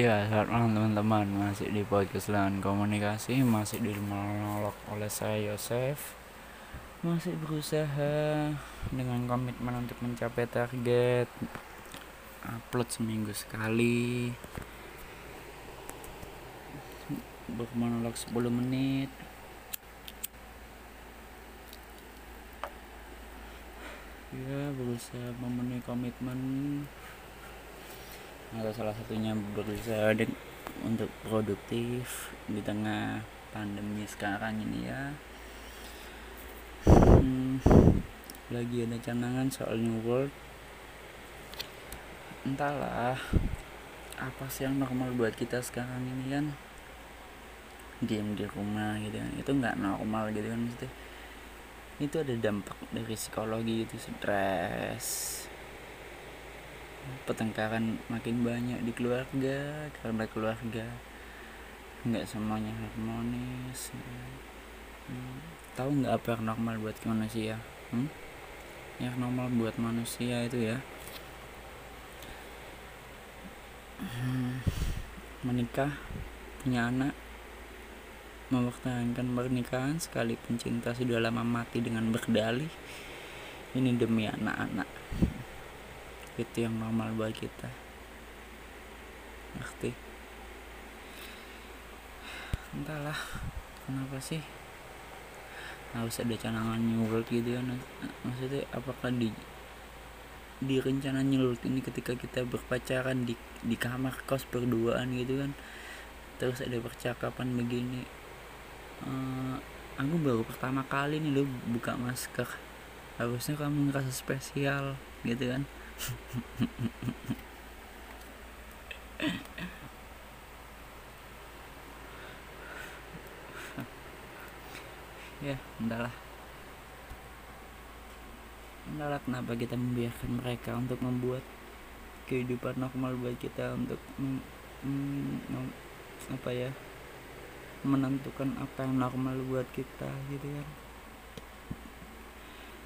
Ya, selamat malam teman-teman. Masih di podcast lahan komunikasi, masih di monolog oleh saya Yosef. Masih berusaha dengan komitmen untuk mencapai target upload seminggu sekali. Bermonolog 10 menit. Ya, berusaha memenuhi komitmen atau salah satunya berusaha untuk produktif di tengah pandemi sekarang ini ya. Hmm, lagi ada canangan soal New World. Entahlah apa sih yang normal buat kita sekarang ini kan? Diam di rumah gitu kan. Itu nggak normal gitu kan maksudnya. Itu ada dampak dari psikologi itu stres pertengkaran makin banyak di keluarga karena keluarga nggak semuanya harmonis hmm. tahu nggak apa yang normal buat manusia hmm? yang normal buat manusia itu ya hmm. menikah punya anak mempertahankan pernikahan sekalipun cinta sudah lama mati dengan berdalih ini demi anak-anak itu yang normal buat kita. Ngerti? Entahlah kenapa sih? Harus ada canangan nyulut gitu kan maksudnya apakah di di rencana nyulut ini ketika kita berpacaran di di kamar kos berduaan gitu kan terus ada percakapan begini uh, aku baru pertama kali nih lo buka masker. Harusnya kamu ngerasa spesial gitu kan ya entahlah entahlah kenapa kita membiarkan mereka untuk membuat kehidupan normal buat kita untuk apa ya menentukan apa yang normal buat kita gitu kan?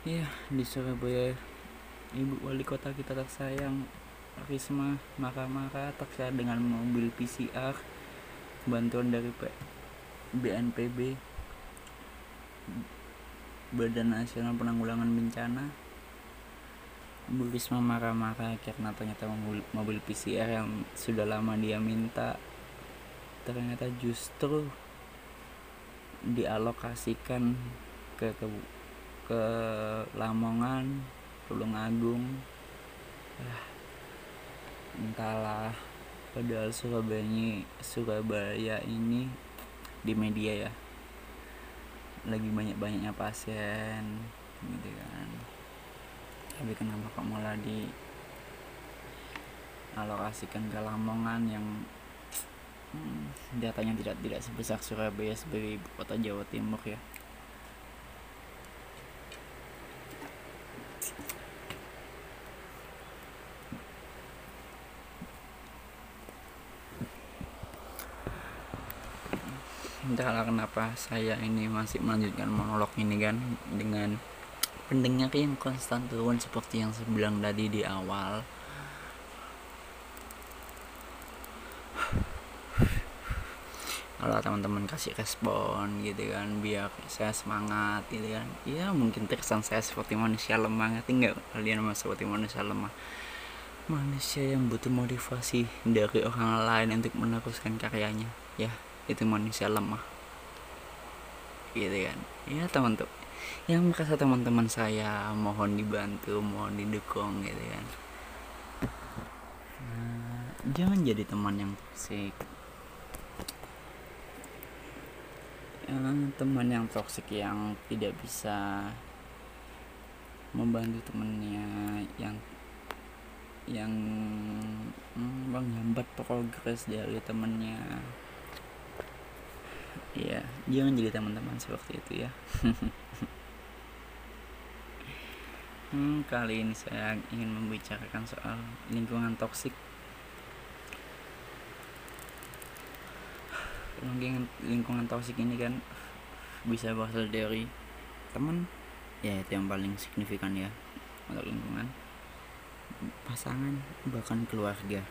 Ya di Surabaya Ibu Wali Kota kita tersayang Risma marah-marah terkait dengan mobil PCR bantuan dari BNPB Badan Nasional Penanggulangan Bencana. Bu Risma marah-marah karena ternyata mobil, mobil PCR yang sudah lama dia minta ternyata justru dialokasikan ke ke, ke Lamongan Tulung Agung ya, entahlah padahal Surabaya Surabaya ini di media ya. Lagi banyak-banyaknya pasien gitu kan. Tapi kenapa kok malah di alokasikan ke Lamongan yang hmm, datanya tidak tidak sebesar Surabaya sebagai kota Jawa Timur ya entahlah kenapa saya ini masih melanjutkan monolog ini kan dengan pendengar yang konstan turun seperti yang saya bilang tadi di awal. Kalau teman-teman kasih respon gitu kan biar saya semangat gitu kan ya mungkin terkesan saya seperti manusia lemah ngerti nggak kalian mah seperti manusia lemah? Manusia yang butuh motivasi dari orang lain untuk meneruskan karyanya ya itu manusia lemah. Gitu kan. Ya teman-teman. Yang merasa teman-teman saya mohon dibantu mohon didukung gitu kan. Nah, jangan jadi teman yang toksik ya, teman yang toksik yang tidak bisa membantu temennya yang yang hmm, menghambat progres dari temennya Iya, jangan jadi teman-teman seperti itu ya. hmm, kali ini saya ingin membicarakan soal lingkungan toksik. Lingkungan lingkungan toksik ini kan bisa berasal dari teman, ya itu yang paling signifikan ya untuk lingkungan, pasangan bahkan keluarga.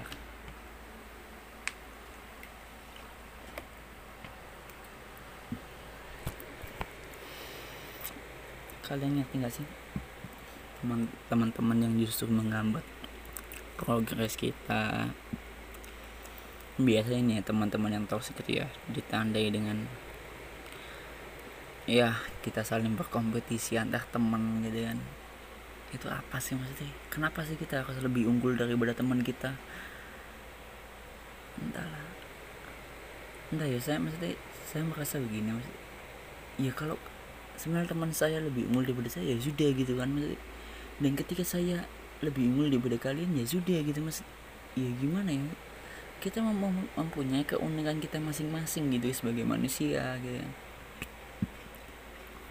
Sebentar kalian ngerti gak sih? Teman-teman yang justru menggambar progres kita. Biasanya nih teman-teman yang toxic itu ya ditandai dengan ya kita saling berkompetisi antar teman gitu kan. Itu apa sih maksudnya? Kenapa sih kita harus lebih unggul daripada teman kita entahlah. Entah ya saya maksudnya saya merasa begini maksudnya ya kalau sebenarnya teman saya lebih unggul daripada saya ya sudah gitu kan maksudnya. Dan ketika saya lebih unggul daripada kalian ya sudah gitu mas ya gimana ya? Kita mem mempunyai keunikan kita masing-masing gitu sebagai manusia gitu kan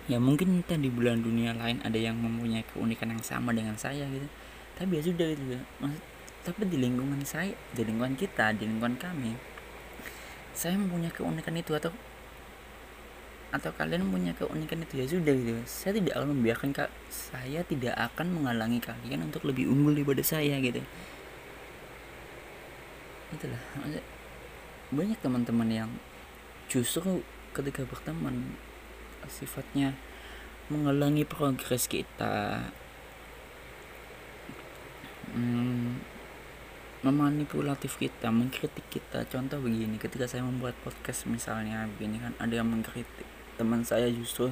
ya mungkin entah di bulan dunia lain ada yang mempunyai keunikan yang sama dengan saya gitu. Tapi ya sudah gitu ya maksud tapi di lingkungan saya di lingkungan kita di lingkungan kami saya mempunyai keunikan itu atau atau kalian mempunyai keunikan itu ya sudah gitu. Saya tidak akan membiarkan kak saya tidak akan menghalangi kalian untuk lebih unggul daripada saya gitu. Itulah banyak teman-teman yang justru ketika berteman sifatnya menghalangi progres kita. Hmm, memanipulatif kita mengkritik kita. Contoh begini ketika saya membuat podcast misalnya begini kan ada yang mengkritik. Teman saya justru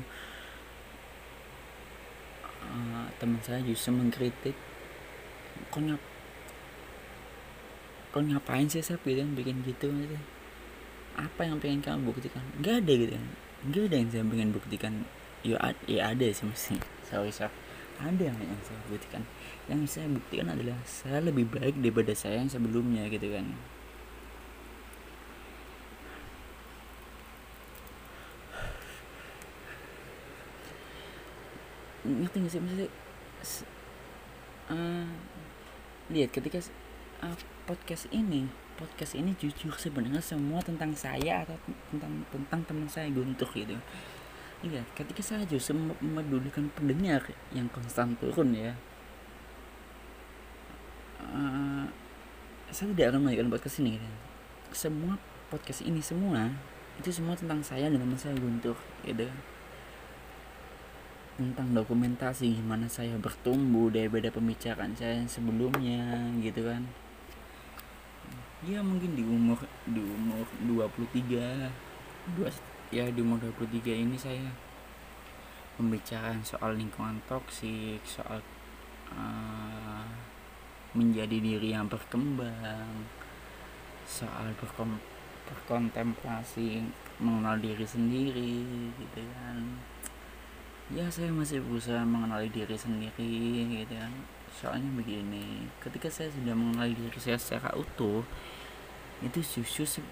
uh, teman saya justru mengkritik kok nyap ngapain sih saya bilang bikin gitu gitu apa yang pengen kamu buktikan? Nggak ada gitu kan. Nggak ada yang saya pengen buktikan. Ya, ya ada sih mesti sorry sorry ada yang, yang saya buktikan. Yang saya buktikan adalah saya lebih baik daripada saya yang sebelumnya gitu kan. Ngerti gak sih maksudnya? Uh, lihat ketika uh, podcast ini podcast ini jujur sebenarnya semua tentang saya atau tentang tentang teman saya Guntur gitu iya ketika saya justru memedulikan pendengar yang konstan turun ya. Uh, saya tidak akan melanjutkan podcast ini. Gitu. semua podcast ini semua itu semua tentang saya dan teman saya Guntur gitu. Tentang dokumentasi gimana saya bertumbuh daripada pembicaraan saya yang sebelumnya gitu kan. Ya mungkin di umur di umur 23 dua ya di umur 23 ini saya membicarakan soal lingkungan toksik soal uh, menjadi diri yang berkembang soal berkom berkontemplasi mengenal diri sendiri gitu kan. Ya saya masih berusaha mengenali diri sendiri gitu kan. Soalnya begini ketika saya sudah mengenali diri saya secara utuh itu justru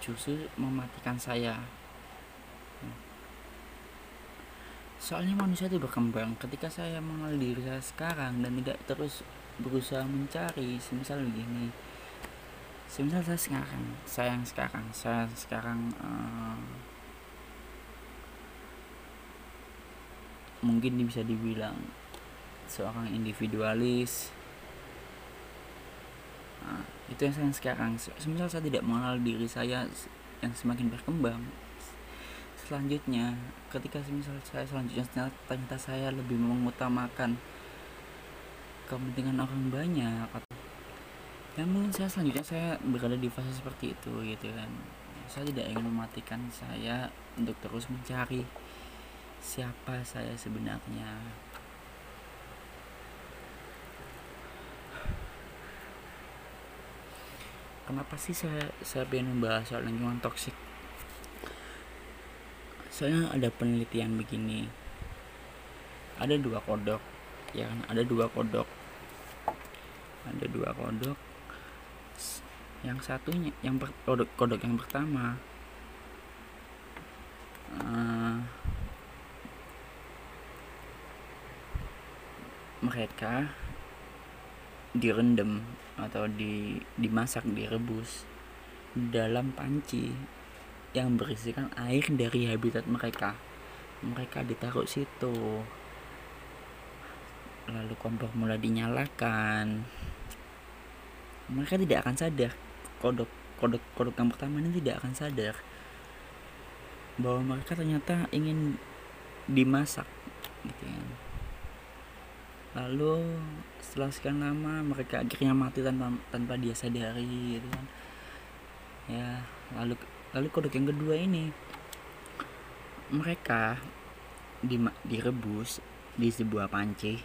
justru mematikan saya soalnya manusia itu berkembang. Ketika saya mengenali diri saya sekarang dan tidak terus berusaha mencari semisal begini. Semisal saya sekarang saya yang sekarang saya sekarang uh, mungkin bisa dibilang seorang individualis. Nah, itu yang saya sekarang. Semisal saya tidak mengenal diri saya yang semakin berkembang selanjutnya ketika semisal saya selanjutnya ternyata saya lebih mengutamakan kepentingan orang banyak atau ya mungkin saya selanjutnya saya berada di fase seperti itu gitu kan. Saya tidak ingin mematikan saya untuk terus mencari siapa saya sebenarnya. Kenapa sih saya saya pengen membahas soal lingkungan toksik saya ada penelitian begini. Ada dua kodok ya kan? Ada dua kodok. Ada dua kodok. Yang satunya yang per, kodok kodok yang pertama uh, mereka direndam atau di dimasak direbus dalam panci yang berisikan air dari habitat mereka. Mereka ditaruh situ. Lalu kompor mulai dinyalakan. Mereka tidak akan sadar. Kodok kodok kodok yang pertama ini tidak akan sadar bahwa mereka ternyata ingin dimasak gitu kan. Lalu setelah sekian lama mereka akhirnya mati tanpa tanpa dia sadari gitu kan. Ya lalu lalu kodok yang kedua ini mereka di, direbus di sebuah panci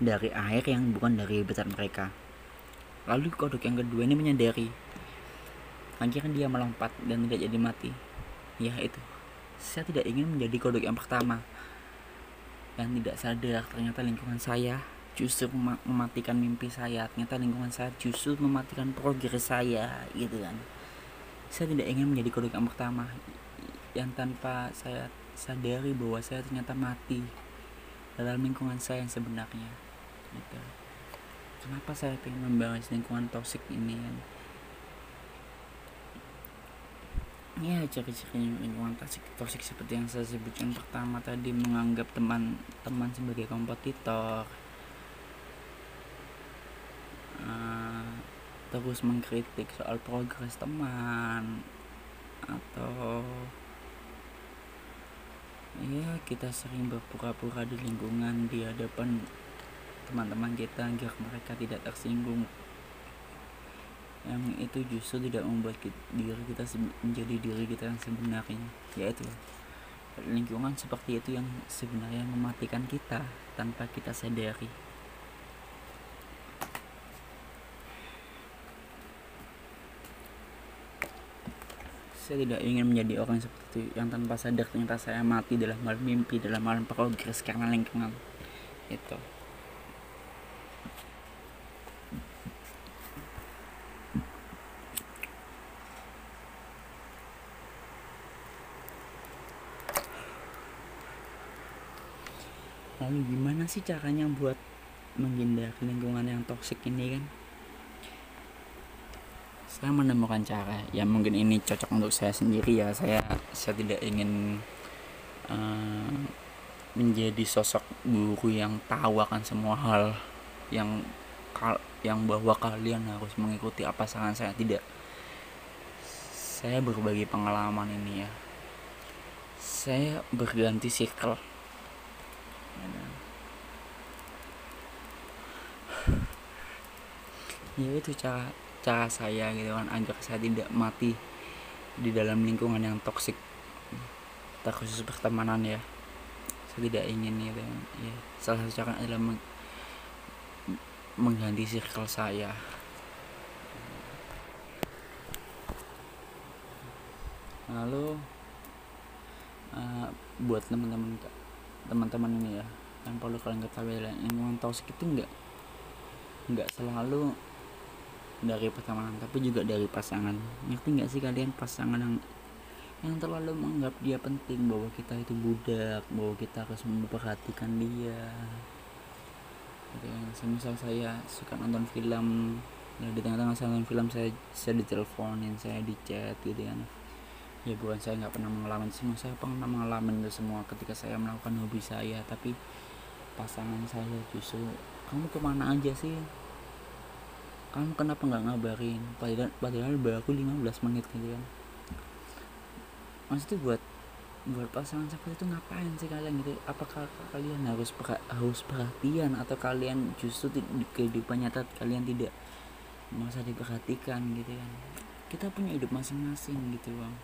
dari air yang bukan dari besar mereka. Lalu kodok yang kedua ini menyadari akhirnya dia melompat dan tidak jadi mati. Ya itu. Saya tidak ingin menjadi kodok yang pertama. Yang tidak sadar ternyata lingkungan saya justru mematikan mimpi saya. Ternyata lingkungan saya justru mematikan progres saya gitu kan saya tidak ingin menjadi kodok yang pertama yang tanpa saya sadari bahwa saya ternyata mati dalam lingkungan saya yang sebenarnya gitu. Kenapa saya ingin membahas lingkungan toksik ini? Kan ya ciri-ciri lingkungan toksik toksik seperti yang saya sebutkan pertama tadi menganggap teman-teman sebagai kompetitor. Uh, terus mengkritik soal progres teman atau ya kita sering berpura-pura di lingkungan di hadapan teman-teman kita agar mereka tidak tersinggung. Yang itu justru tidak membuat kita, diri kita menjadi diri kita yang sebenarnya yaitu lingkungan seperti itu yang sebenarnya mematikan kita tanpa kita sadari saya tidak ingin menjadi orang seperti itu yang tanpa sadar ternyata saya mati dalam malam mimpi dalam malam progres karena lingkungan. Itu. Lalu gimana sih caranya buat menghindari lingkungan yang toksik ini kan saya menemukan cara. Ya mungkin ini cocok untuk saya sendiri ya. Saya saya tidak ingin uh, menjadi sosok guru yang tahu akan semua hal yang kal yang bahwa kalian harus mengikuti apa saran saya. Tidak. Saya berbagi pengalaman ini ya. Saya berganti circle. Ya itu cara cara saya gitu kan agar saya tidak mati di dalam lingkungan yang toksik terkhusus pertemanan ya. Saya tidak ingin gitu ya salah satu cara adalah meng mengganti circle saya. Lalu uh, buat teman-teman teman-teman ini ya yang perlu kalian ketahui adalah lingkungan toxic itu enggak enggak selalu dari pertemanan tapi juga dari pasangan. Ngerti nggak sih kalian pasangan yang yang terlalu menganggap dia penting bahwa kita itu budak bahwa kita harus memperhatikan dia? Kan semisal saya suka nonton film ya di tengah-tengah saya nonton film saya saya diteleponin saya di chat gitu kan. Ya bukan saya nggak pernah mengalami semua saya pernah mengalami itu semua ketika saya melakukan hobi saya tapi pasangan saya justru kamu ke mana aja sih kamu kenapa nggak ngabarin? Padahal padahal baru 15 menit gitu kan. Maksudnya buat buat pasangan seperti itu ngapain sih kalian gitu? Apakah kalian harus harus perhatian atau kalian justru di kehidupan nyata kalian tidak masa diperhatikan gitu kan? Kita punya hidup masing-masing gitu bang.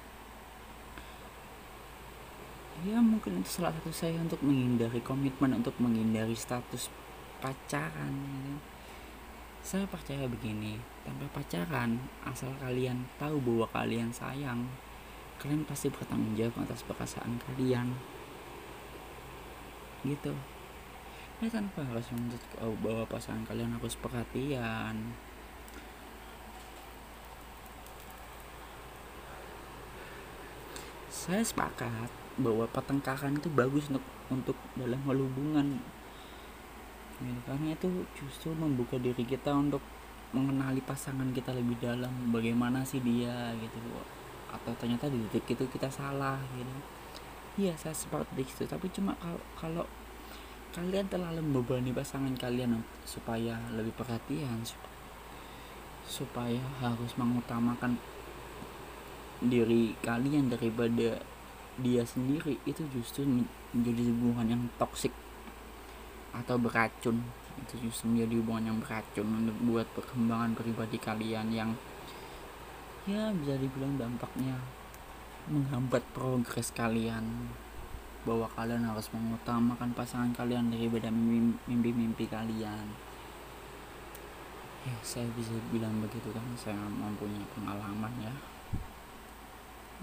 Ya mungkin itu salah satu saya untuk menghindari komitmen untuk menghindari status pacaran gitu. Saya percaya begini tanpa pacaran asal kalian tahu bahwa kalian sayang kalian pasti bertanggung jawab atas perasaan kalian. Gitu. Ya tanpa harus menuntut bahwa pasangan kalian harus perhatian. Saya sepakat bahwa pertengkaran itu bagus untuk untuk dalam hubungan gitu. itu justru membuka diri kita untuk mengenali pasangan kita lebih dalam. Bagaimana sih dia gitu. Atau ternyata di detik itu kita salah gitu. Iya saya seperti itu tapi cuma kalau kalau kalian terlalu membebani pasangan kalian supaya lebih perhatian supaya harus mengutamakan diri kalian daripada dia sendiri itu justru menjadi hubungan yang toksik atau beracun. Itu justru menjadi hubungan yang beracun untuk buat perkembangan pribadi kalian yang ya bisa dibilang dampaknya menghambat progres kalian. Bahwa kalian harus mengutamakan pasangan kalian daripada mimpi-mimpi kalian. Ya saya bisa bilang begitu kan. Saya mempunyai pengalaman ya.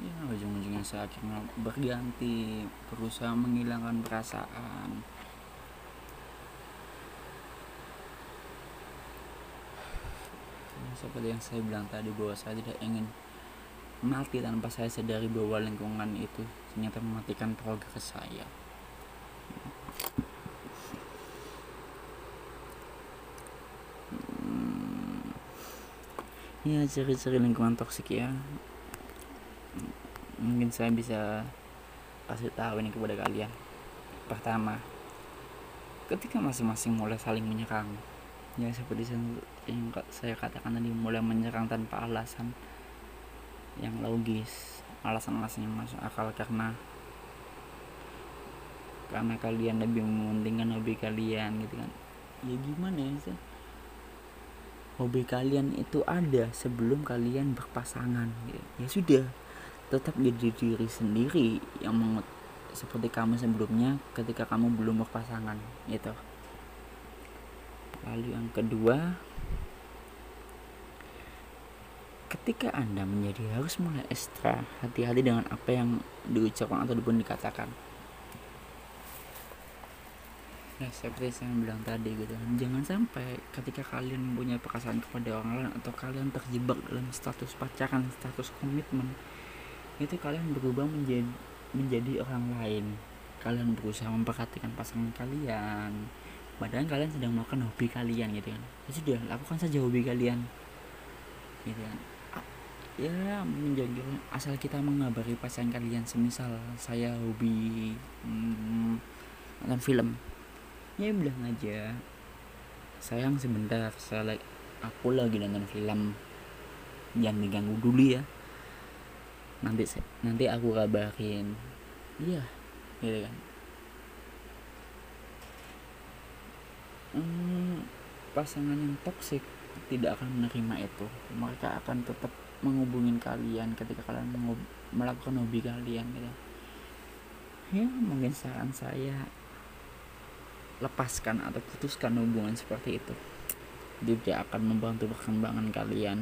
Ya ujung-ujungnya saya akhirnya berganti berusaha menghilangkan perasaan seperti yang saya bilang tadi bahwa saya tidak ingin mati tanpa saya sadari bahwa lingkungan itu ternyata mematikan progres saya. Hmm. ya ciri-ciri lingkungan toksik ya. Mungkin saya bisa kasih tahu ini kepada kalian. Pertama ketika masing-masing mulai saling menyerang ya seperti yang saya katakan tadi mulai menyerang tanpa alasan yang logis alasan-alasan yang masuk akal. Karena karena kalian lebih mementingkan hobi kalian gitu kan. Ya gimana ya sih hobi kalian itu ada sebelum kalian berpasangan gitu. ya sudah tetap jadi diri sendiri yang mengut seperti kamu sebelumnya ketika kamu belum berpasangan gitu lalu yang kedua ketika Anda menjadi harus mulai ekstra hati-hati dengan apa yang diucapkan atau pun dikatakan. Ya seperti saya bilang tadi gitu Jangan sampai ketika kalian mempunyai perasaan kepada orang lain Atau kalian terjebak dalam status pacaran, status komitmen Itu kalian berubah menjadi menjadi orang lain Kalian berusaha memperhatikan pasangan kalian Padahal kalian sedang melakukan hobi kalian gitu kan. Ya sudah, lakukan saja hobi kalian. Gitu kan. Ya menjadi asal kita mengabari pasangan kalian semisal saya hobi hmm, nonton film. Ya bilang aja. Sayang sebentar saya aku lagi nonton film. Jangan diganggu dulu ya. Nanti nanti aku kabarin. Iya gitu kan hmm, pasangan yang toksik tidak akan menerima itu. Mereka akan tetap menghubungin kalian ketika kalian melakukan hobi kalian gitu. Ya mungkin saran saya lepaskan atau putuskan hubungan seperti itu. Tidak akan membantu perkembangan kalian.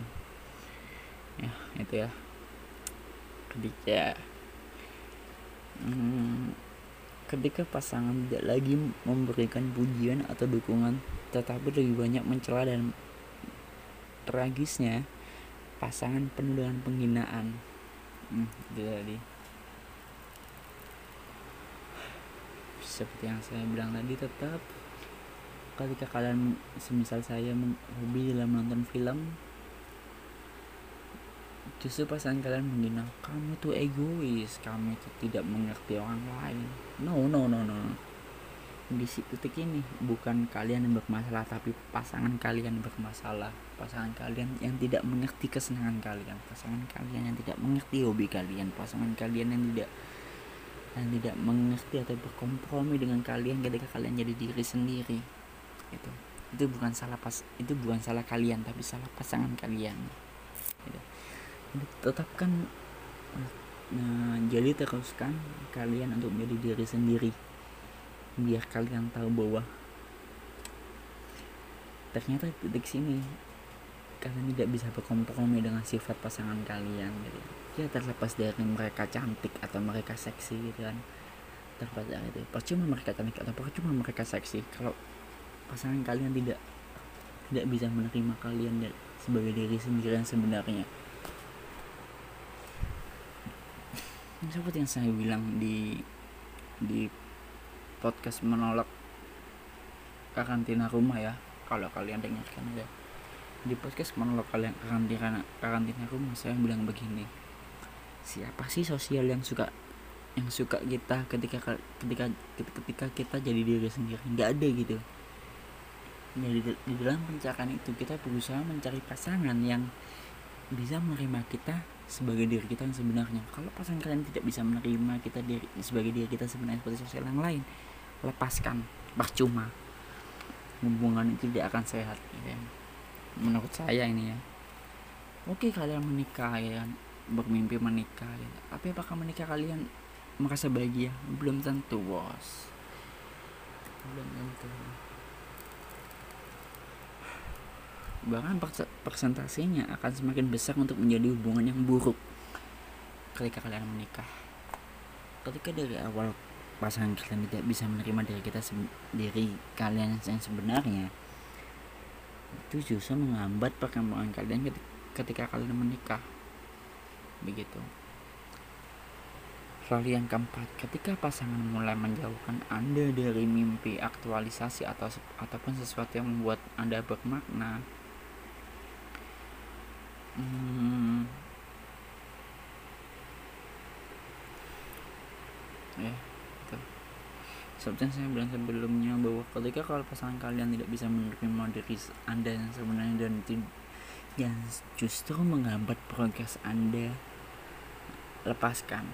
Ya itu ya. Ketika hmm, ketika pasangan tidak lagi memberikan pujian atau dukungan tetapi lebih banyak mencela dan tragisnya pasangan penuh dengan penghinaan. Hmm, itu tadi. Seperti yang saya bilang tadi tetap ketika kalian semisal saya hobi dalam menonton film justru pasangan kalian menghina kamu tuh egois kamu itu tidak mengerti orang lain. No no no no di titik ini bukan kalian yang bermasalah tapi pasangan kalian bermasalah. Pasangan kalian yang tidak mengerti kesenangan kalian. Pasangan kalian yang tidak mengerti hobi kalian. Pasangan kalian yang tidak yang tidak mengerti atau berkompromi dengan kalian ketika kalian jadi diri sendiri. Itu itu bukan salah pas itu bukan salah kalian tapi salah pasangan kalian. Gitu. Tetapkan nah jadi teruskan kalian untuk menjadi diri sendiri. Biar kalian tahu bahwa ternyata titik sini kalian tidak bisa berkompromi dengan sifat pasangan kalian gitu. Ya terlepas dari mereka cantik atau mereka seksi gitu kan. Terlepas dari itu. Percuma mereka cantik atau percuma mereka seksi. Kalau pasangan kalian tidak tidak bisa menerima kalian sebagai diri sendiri yang sebenarnya seperti yang saya bilang di di podcast menolak karantina rumah ya? Kalau kalian dengarkan ya. Di podcast menolak kalian karantina karantina rumah saya bilang begini. Siapa sih sosial yang suka yang suka kita ketika ketika ketika kita jadi diri sendiri? Nggak ada gitu. Ya di, di dalam pencarian itu kita berusaha mencari pasangan yang bisa menerima kita sebagai diri kita yang sebenarnya. Kalau pasangan kalian tidak bisa menerima kita diri sebagai diri kita sebenarnya seperti sosial yang lain lepaskan. Percuma. Hubungan itu tidak akan sehat ya. menurut saya ini ya. Oke kalian menikah ya kan? Bermimpi menikah ya. tapi apakah menikah kalian merasa bahagia? Belum tentu bos. Belum tentu bahkan persentasenya akan semakin besar untuk menjadi hubungan yang buruk ketika kalian menikah. Ketika dari awal pasangan kalian tidak bisa menerima diri kita sendiri kalian yang sebenarnya itu justru menghambat perkembangan kalian ketika kalian menikah. Begitu. Lalu yang keempat, ketika pasangan mulai menjauhkan Anda dari mimpi aktualisasi atau ataupun sesuatu yang membuat Anda bermakna, hmm, itu seperti yang saya bilang sebelumnya bahwa ketika kalau pasangan kalian tidak bisa menerima diri anda yang sebenarnya dan yang justru menghambat progres anda lepaskan.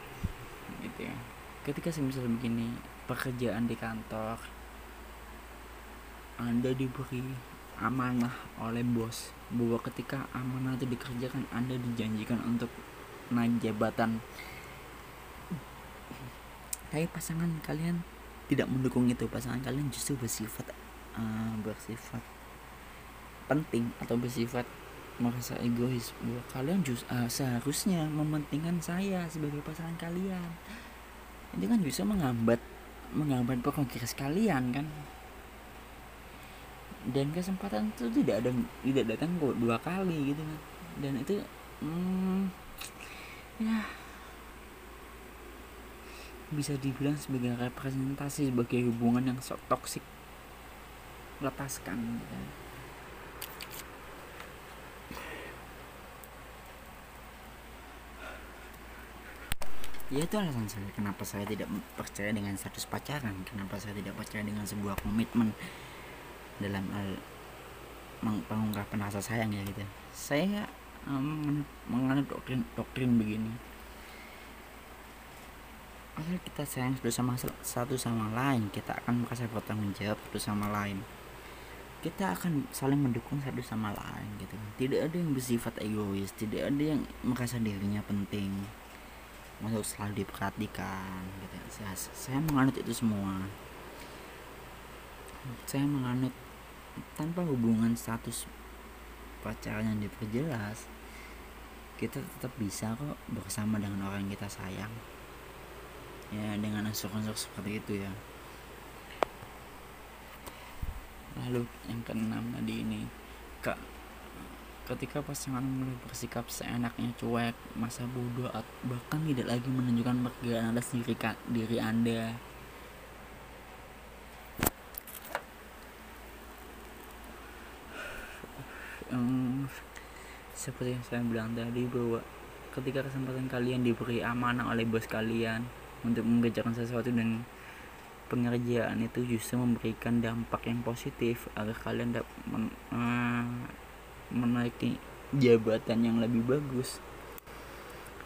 Gitu ya. Ketika misalnya begini pekerjaan di kantor anda diberi amanah oleh bos bahwa ketika amanah itu dikerjakan anda dijanjikan untuk naik jabatan. Tapi pasangan kalian tidak mendukung itu. Pasangan kalian justru bersifat uh, bersifat penting atau bersifat merasa egois bahwa kalian just, uh, seharusnya mementingkan saya sebagai pasangan kalian. Itu kan bisa menghambat menghambat progres kalian kan dan kesempatan itu tidak ada tidak datang kok dua kali gitu kan dan itu hmm, ya bisa dibilang sebagai representasi sebagai hubungan yang sok toksik lepaskan gitu. Ya itu alasan saya kenapa saya tidak percaya dengan status pacaran kenapa saya tidak percaya dengan sebuah komitmen dalam hal pengungkapan rasa sayang ya gitu saya um, menganut doktrin doktrin begini. Asal kita sayang satu sama satu sama lain kita akan merasa bertanggung jawab satu sama lain. Kita akan saling mendukung satu sama lain gitu. Tidak ada yang bersifat egois tidak ada yang merasa dirinya penting. Untuk selalu diperhatikan gitu. Saya, saya menganut itu semua. Saya menganut tanpa hubungan status pacaran yang diperjelas kita tetap bisa kok bersama dengan orang yang kita sayang. Ya dengan unsur-unsur seperti itu ya. Lalu yang keenam tadi ini kak ketika pasangan mulai bersikap seenaknya cuek masa bodoh bahkan tidak lagi menunjukkan pekerjaan anda sendiri diri anda um, seperti yang saya bilang tadi bahwa ketika kesempatan kalian diberi amanah oleh bos kalian untuk mengerjakan sesuatu dan pengerjaan itu justru memberikan dampak yang positif agar kalian dapat men, uh, menaiki jabatan yang lebih bagus.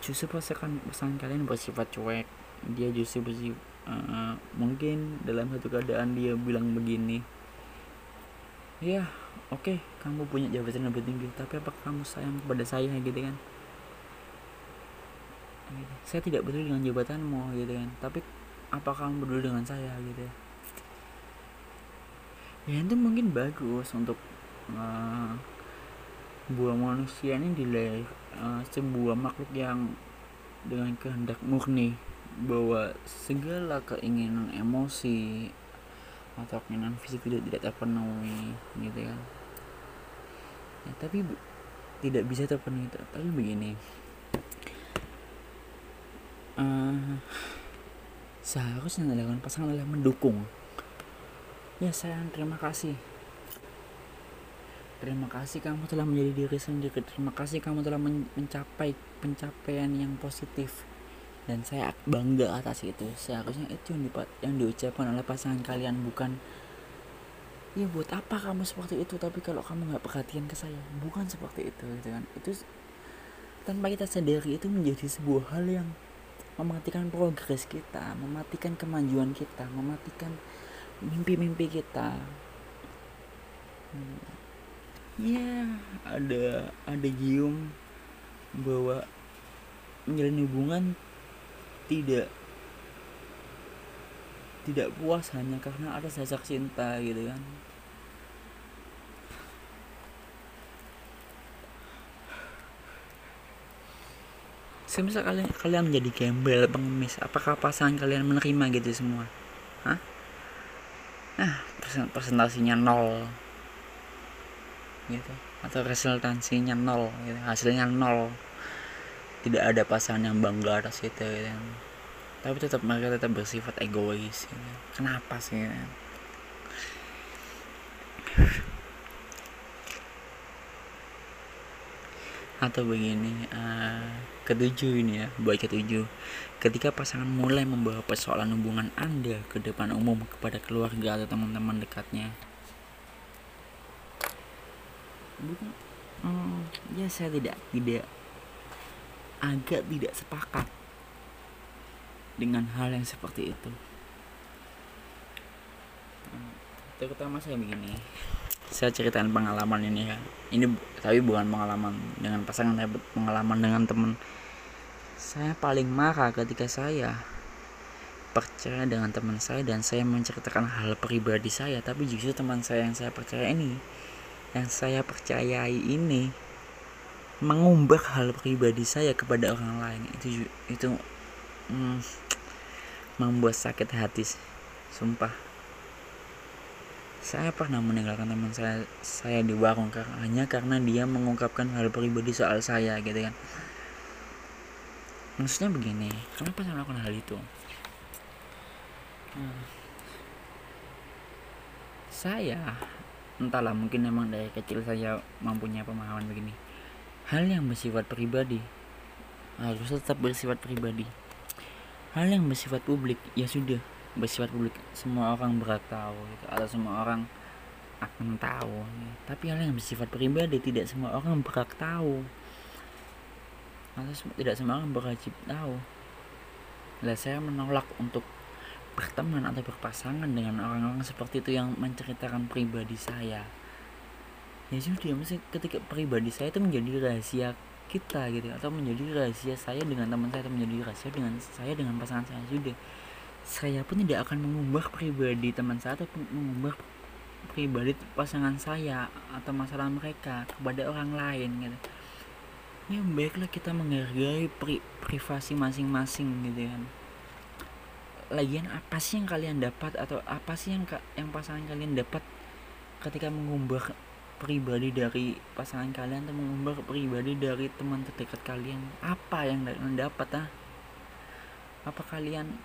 Justru pasangan pasangan kalian bersifat cuek. Dia justru bersifat uh, mungkin dalam satu keadaan dia bilang begini ya oke okay, kamu punya jabatan lebih tinggi tapi apa kamu sayang kepada saya gitu kan? Saya tidak peduli dengan jabatanmu gitu kan. Tapi apa kamu peduli dengan saya gitu? Ya ya itu mungkin bagus untuk uh, buah manusia ini dilahir uh, sebuah makhluk yang dengan kehendak murni bahwa segala keinginan emosi atau keinginan fisik tidak tidak terpenuhi gitu kan. Ya, tapi tidak bisa terpenuhi. Tapi begini. Uh, seharusnya dilakukan pasangan adalah mendukung. Ya sayang terima kasih. Terima kasih kamu telah menjadi diri sendiri. Terima kasih kamu telah mencapai pencapaian yang positif dan saya bangga atas itu. Seharusnya itu yang, dipat, yang diucapkan oleh pasangan kalian bukan ya buat apa kamu seperti itu? Tapi kalau kamu nggak perhatian ke saya. Bukan seperti itu gitu kan. Itu tanpa kita sadari itu menjadi sebuah hal yang mematikan progres kita mematikan kemajuan kita mematikan mimpi-mimpi kita. Hmm. ya ada ada gium bahwa menjalin hubungan tidak tidak puas hanya karena ada sasak cinta gitu kan. Semisal kalian kalian menjadi gembel pengemis. Apakah pasangan kalian menerima gitu semua? Hah? nah presentasinya nol. Gitu. Atau resultansinya nol gitu. hasilnya nol tidak ada pasangan yang bangga atas itu gitu tapi tetap mereka tetap bersifat egois ya. kenapa sih ya? atau begini uh, ketujuh ini ya buat ketujuh ketika pasangan mulai membawa persoalan hubungan anda ke depan umum kepada keluarga atau teman-teman dekatnya bukan hmm, ya saya tidak tidak agak tidak sepakat dengan hal yang seperti itu. Terutama saya begini saya ceritain pengalaman ini ya. Ini tapi bukan pengalaman dengan pasangan tapi pengalaman dengan teman. Saya paling marah ketika saya percaya dengan teman saya dan saya menceritakan hal pribadi saya tapi justru teman saya yang saya percaya ini yang saya percayai ini mengumbar hal pribadi saya kepada orang lain. Itu itu hmm, membuat sakit hati sumpah. Saya pernah meninggalkan teman saya saya di warung karena hanya karena dia mengungkapkan hal pribadi soal saya gitu kan. Maksudnya begini kenapa saya melakukan hal itu? Hmm. saya entahlah mungkin memang dari kecil saya mempunyai pemahaman begini hal yang bersifat pribadi. Harus tetap bersifat pribadi. Hal yang bersifat publik ya sudah. Bersifat publik semua orang berhak tahu gitu, atau semua orang akan tahu gitu. tapi hal yang bersifat pribadi tidak semua orang berhak tahu. Atau tidak semua orang berwajib tahu. Lah saya menolak untuk berteman atau berpasangan dengan orang-orang seperti itu yang menceritakan pribadi saya ya sudah mesti ketika pribadi saya itu menjadi rahasia kita gitu atau menjadi rahasia saya dengan teman saya atau menjadi rahasia dengan saya dengan pasangan saya sudah. Saya pun tidak akan mengubah pribadi teman saya atau mengubah pribadi pasangan saya atau masalah mereka kepada orang lain gitu. Ya baiklah kita menghargai pri privasi masing-masing gitu kan. Lagian apa sih yang kalian dapat atau apa sih yang yang pasangan kalian dapat ketika mengubah pribadi dari pasangan kalian atau mengumbar pribadi dari teman terdekat kalian? Apa yang kalian dapat ah? Apa kalian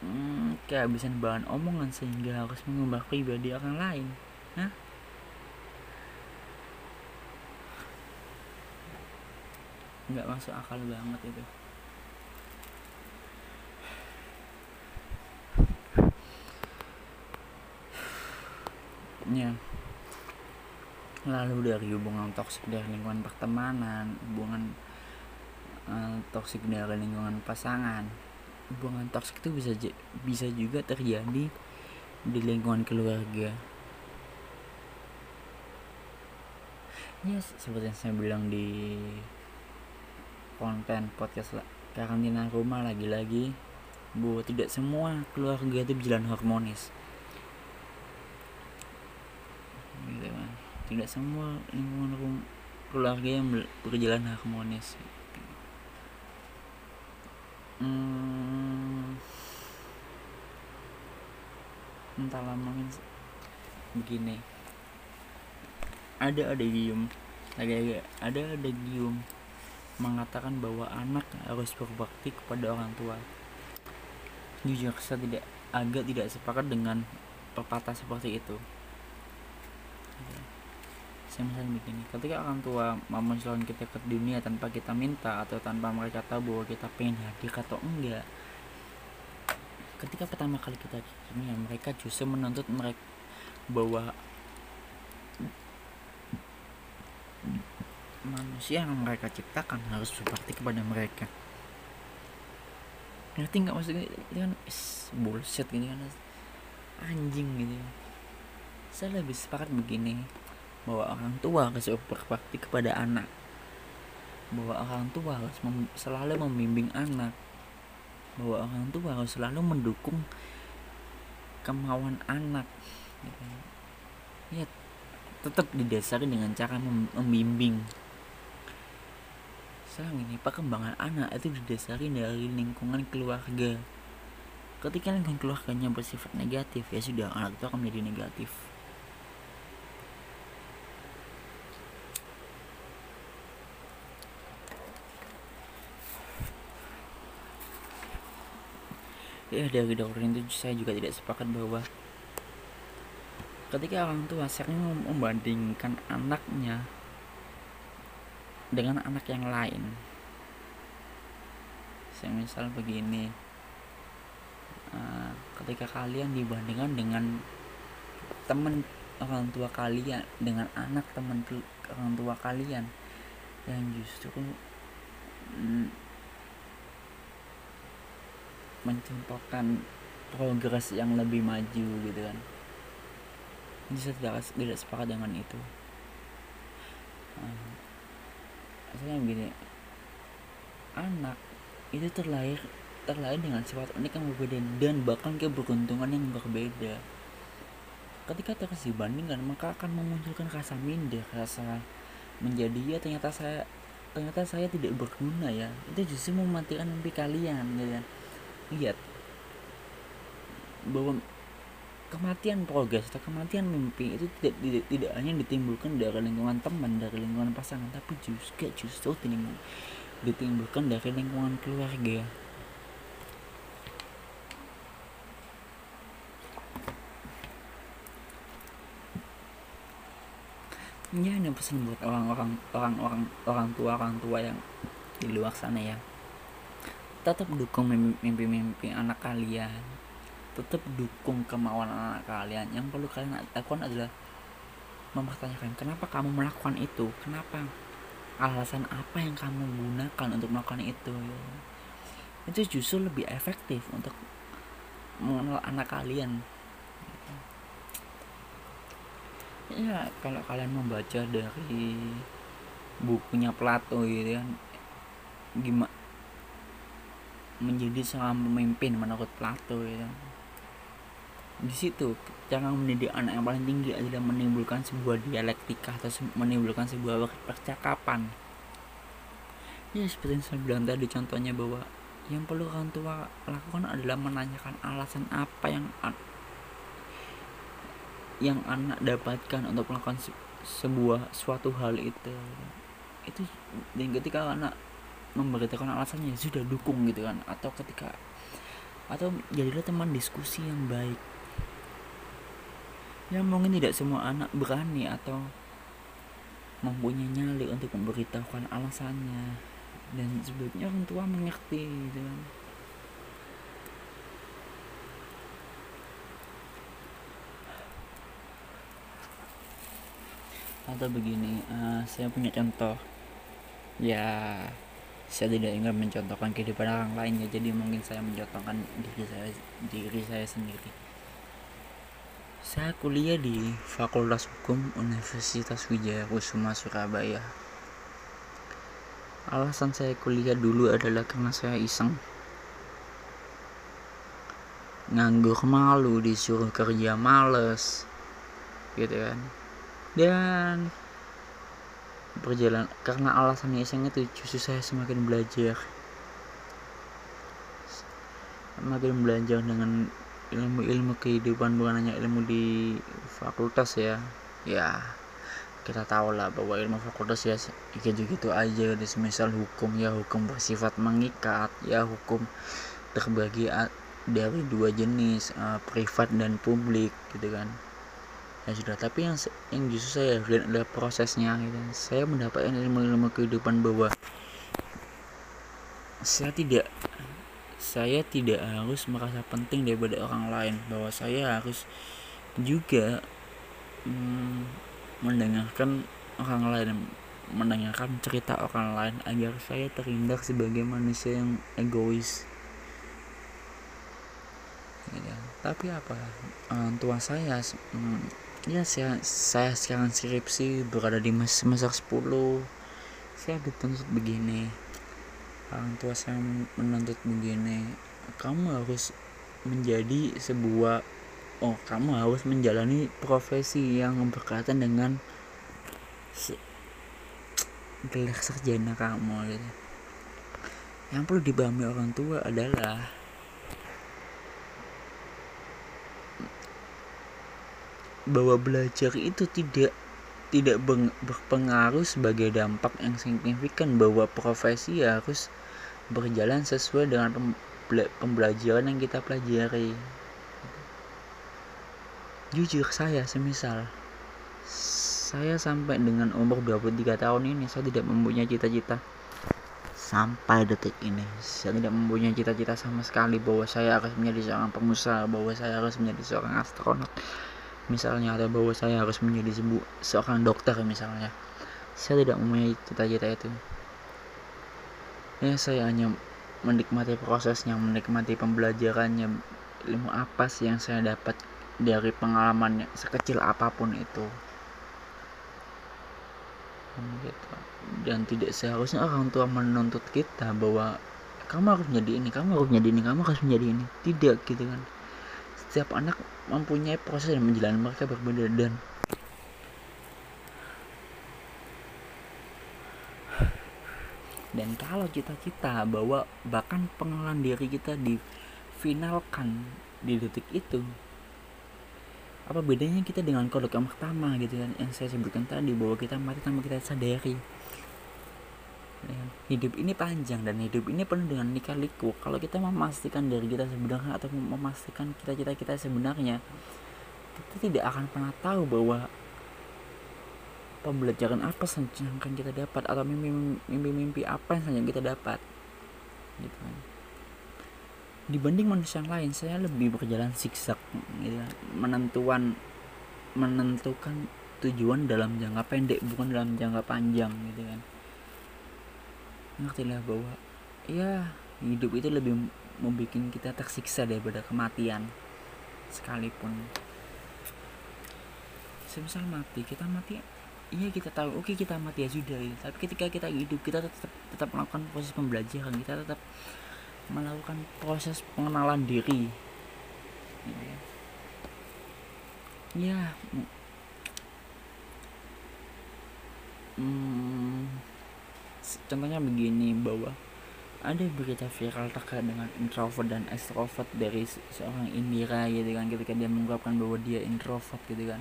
hmm, kehabisan bahan omongan sehingga harus mengubah pribadi orang lain Hah? nggak masuk akal banget itu. Ya lalu dari hubungan toksik dari lingkungan pertemanan hubungan uh, toksik dari lingkungan pasangan. Hubungan toksik itu bisa bisa juga terjadi di lingkungan keluarga. Ya yes, seperti yang saya bilang di konten podcast karantina rumah lagi-lagi bahwa tidak semua keluarga itu berjalan harmonis. Gitu tidak semua lingkungan keluarga yang berjalan harmonis. Hmm, entahlah mungkin begini. Ada ada gium. Lagi ada ada gium. Mengatakan bahwa anak harus berbakti kepada orang tua. Jujur saya tidak agak tidak sepakat dengan pepatah seperti itu saya misalnya begini ketika orang tua mencelon kita ke dunia tanpa kita minta atau tanpa mereka tahu bahwa kita pengen hadir atau enggak ketika pertama kali kita kimia mereka justru menuntut mereka bahwa manusia yang mereka ciptakan harus berbakti kepada mereka. Ngerti nggak maksudnya? Itu kan bullshit gitu kan anjing gitu. Saya lebih sepakat begini bahwa orang tua harus berbakti kepada anak. Bahwa orang tua harus mem selalu membimbing anak. Bahwa orang tua harus selalu mendukung kemauan anak. Ya tetap didasari dengan cara mem membimbing. Sekarang ini perkembangan anak itu didasari dari lingkungan keluarga. Ketika lingkungan keluarganya bersifat negatif ya sudah anak itu akan menjadi negatif ya dari dokter itu saya juga tidak sepakat bahwa ketika orang tua sering membandingkan anaknya dengan anak yang lain. Saya misal begini uh, ketika kalian dibandingkan dengan teman orang tua kalian dengan anak teman orang tua kalian yang justru mm, mencontohkan progres yang lebih maju gitu kan. Jadi saya tidak, tidak sepakat dengan itu. Uh, saya begini anak itu terlahir terlahir dengan sifat unik yang berbeda dan bahkan keberuntungan yang berbeda. Ketika terus dibandingkan maka akan memunculkan rasa minder rasa menjadi ya ternyata saya ternyata saya tidak berguna ya. Itu justru mematikan mimpi kalian gitu ya lihat bahwa kematian progres atau kematian mimpi itu tidak tidak, tidak hanya ditimbulkan dari lingkungan teman dari lingkungan pasangan tapi juga justru ditimbulkan dari lingkungan keluarga. Ya ini pesan buat orang-orang orang-orang orang tua orang tua yang di luar sana ya tetap dukung mimpi-mimpi anak kalian. Tetap dukung kemauan anak kalian. Yang perlu kalian lakukan adalah mempertanyakan kenapa kamu melakukan itu? Kenapa? Alasan apa yang kamu gunakan untuk melakukan itu? Itu justru lebih efektif untuk mengenal anak kalian. Ya kalau kalian membaca dari bukunya Plato gitu kan gimana menjadi seorang pemimpin menurut Plato ya di situ cara mendidik anak yang paling tinggi adalah menimbulkan sebuah dialektika atau menimbulkan sebuah percakapan. Ya seperti yang saya bilang tadi contohnya bahwa yang perlu orang tua lakukan adalah menanyakan alasan apa yang yang anak dapatkan untuk melakukan sebuah suatu hal itu. Itu dan ketika anak memberitakan alasannya sudah dukung gitu kan. Atau ketika atau jadilah teman diskusi yang baik. Ya mungkin tidak semua anak berani atau mempunyai nyali untuk memberitahukan alasannya. Dan sebetulnya orang tua mengerti gitu kan. Atau begini uh, saya punya contoh. Ya saya tidak ingin mencontohkan kehidupan orang lain ya jadi mungkin saya mencontohkan diri saya diri saya sendiri. Saya kuliah di Fakultas Hukum Universitas Wijaya Kusuma Surabaya. Alasan saya kuliah dulu adalah karena saya iseng. Nganggur malu disuruh kerja males gitu kan. Dan berjalan karena alasannya iseng itu justru saya semakin belajar. Semakin belajar dengan ilmu-ilmu kehidupan bukan hanya ilmu di fakultas ya. Ya kita tahu lah bahwa ilmu fakultas ya gitu-gitu aja di semisal hukum. Ya hukum bersifat mengikat. Ya hukum terbagi dari dua jenis uh, privat dan publik gitu kan ya sudah tapi yang yang justru saya lihat adalah prosesnya gitu. saya mendapatkan ilmu-ilmu kehidupan bahwa saya tidak saya tidak harus merasa penting daripada orang lain. Bahwa saya harus juga hmm, mendengarkan orang lain mendengarkan cerita orang lain agar saya terhindar sebagai manusia yang egois. Ya, tapi apa orang tua saya hmm, ya saya saya sekarang skripsi berada di semester 10 saya dituntut begini. Orang tua saya menuntut begini. Kamu harus menjadi sebuah oh kamu harus menjalani profesi yang berkaitan dengan gelar sarjana kamu gitu. Yang perlu dipahami orang tua adalah bahwa belajar itu tidak tidak berpengaruh sebagai dampak yang signifikan bahwa profesi harus berjalan sesuai dengan pembelajaran yang kita pelajari. Jujur saya semisal saya sampai dengan umur 23 tahun ini saya tidak mempunyai cita-cita sampai detik ini. Saya tidak mempunyai cita-cita sama sekali bahwa saya harus menjadi seorang pengusaha bahwa saya harus menjadi seorang astronot misalnya atau bahwa saya harus menjadi sebu seorang dokter misalnya. Saya tidak mempunyai cita-cita itu. Ya saya hanya menikmati prosesnya menikmati pembelajarannya ilmu apa sih yang saya dapat dari pengalamannya sekecil apa pun itu. Gitu. Dan tidak seharusnya orang tua menuntut kita bahwa kamu harus menjadi ini kamu harus menjadi ini kamu harus menjadi ini. Tidak gitu kan setiap anak mempunyai proses dan menjalani mereka berbeda dan dan kalau cita-cita bahwa bahkan pengenalan diri kita difinalkan di detik itu apa bedanya kita dengan kodok yang pertama gitu kan yang saya sebutkan tadi bahwa kita mati tanpa kita sadari hidup ini panjang dan hidup ini penuh dengan nikah liku. Kalau kita memastikan dari kita sebenarnya atau memastikan kita-kita kita sebenarnya kita tidak akan pernah tahu bahwa pembelajaran apa saja yang akan kita dapat atau mimpi-mimpi apa yang saja kita dapat. Gitu kan. Dibanding manusia yang lain saya lebih berjalan zigzag gitu. Kan. menentuan menentukan tujuan dalam jangka pendek bukan dalam jangka panjang gitu kan ngertilah bahwa ya hidup itu lebih membuat kita tersiksa daripada kematian. Sekalipun. Semisal mati kita mati iya kita tahu oke kita mati ya sudah ya. tapi ketika kita hidup kita tetap tetap melakukan proses pembelajaran kita tetap melakukan proses pengenalan diri. Ya. Hmm, contohnya begini bahwa ada berita viral terkait dengan introvert dan extrovert dari seorang Indira gitu kan ketika dia mengungkapkan bahwa dia introvert gitu kan.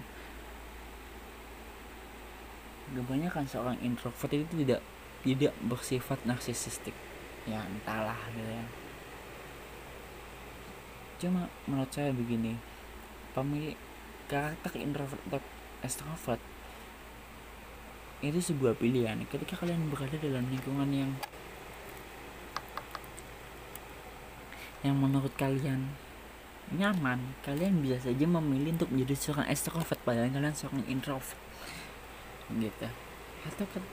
Kebanyakan seorang introvert itu tidak tidak bersifat narsisistik. Ya entahlah gitu ya. Cuma menurut saya begini pemilik karakter introvert atau extrovert itu sebuah pilihan. Ketika kalian berada dalam lingkungan yang yang menurut kalian nyaman kalian bisa saja memilih untuk menjadi seorang extrovert padahal kalian seorang introvert. Gitu. Atau kan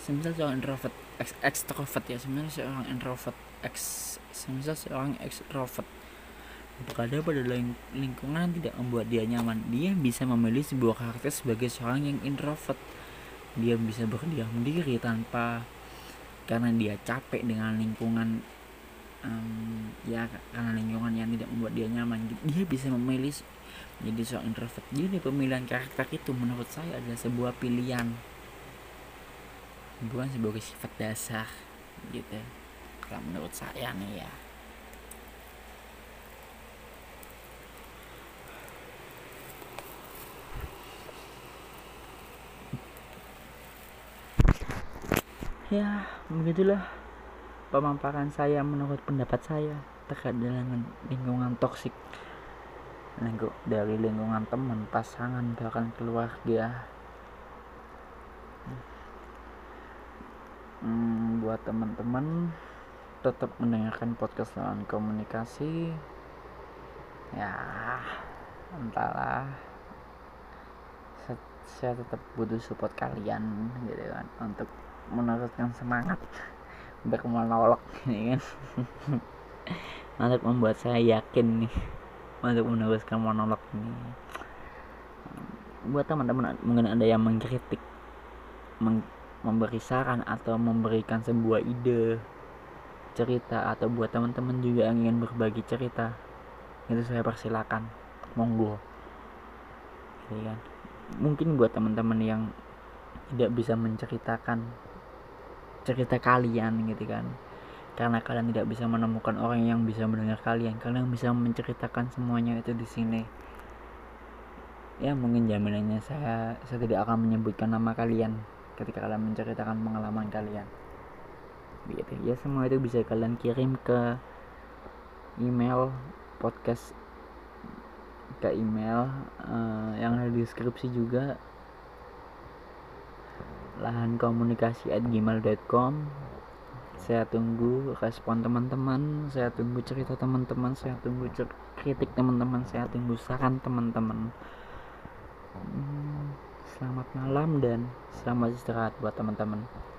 semisal seorang introvert ex extrovert ya sebenarnya seorang introvert ex semisal seorang extrovert berada pada ling lingkungan tidak membuat dia nyaman dia bisa memilih sebuah karakter sebagai seorang yang introvert dia bisa berdiam diri tanpa karena dia capek dengan lingkungan um, ya karena lingkungan yang tidak membuat dia nyaman. Dia bisa memilih menjadi seorang introvert. Jadi pemilihan karakter itu menurut saya adalah sebuah pilihan. Bukan sebagai sifat dasar gitu. Kalau menurut saya nih ya ya begitulah pemaparan saya menurut pendapat saya terkait dengan lingkungan toksik. Lingkup dari lingkungan teman pasangan bahkan keluarga. Hmm, buat teman-teman tetap mendengarkan podcast lawan komunikasi. Ya entahlah. Saya tetap butuh support kalian gitu kan untuk meneruskan semangat untuk monolog ini kan? Untuk membuat saya yakin nih untuk meneruskan monolog ini. Buat teman-teman mungkin ada yang mengkritik memberi saran atau memberikan sebuah ide cerita atau buat teman-teman juga yang ingin berbagi cerita itu saya persilakan. Monggo. Gitu mungkin buat teman-teman yang tidak bisa menceritakan cerita kalian gitu kan. Karena kalian tidak bisa menemukan orang yang bisa mendengar kalian. Kalian bisa menceritakan semuanya itu di sini. Ya mungkin jaminannya saya saya tidak akan menyebutkan nama kalian ketika kalian menceritakan pengalaman kalian. Gitu. Ya semua itu bisa kalian kirim ke email podcast ke email uh, yang ada di deskripsi juga lahan komunikasi at gmail.com saya tunggu respon teman-teman saya tunggu cerita teman-teman saya tunggu kritik teman-teman saya tunggu saran teman-teman. Hmm, selamat malam dan selamat istirahat buat teman-teman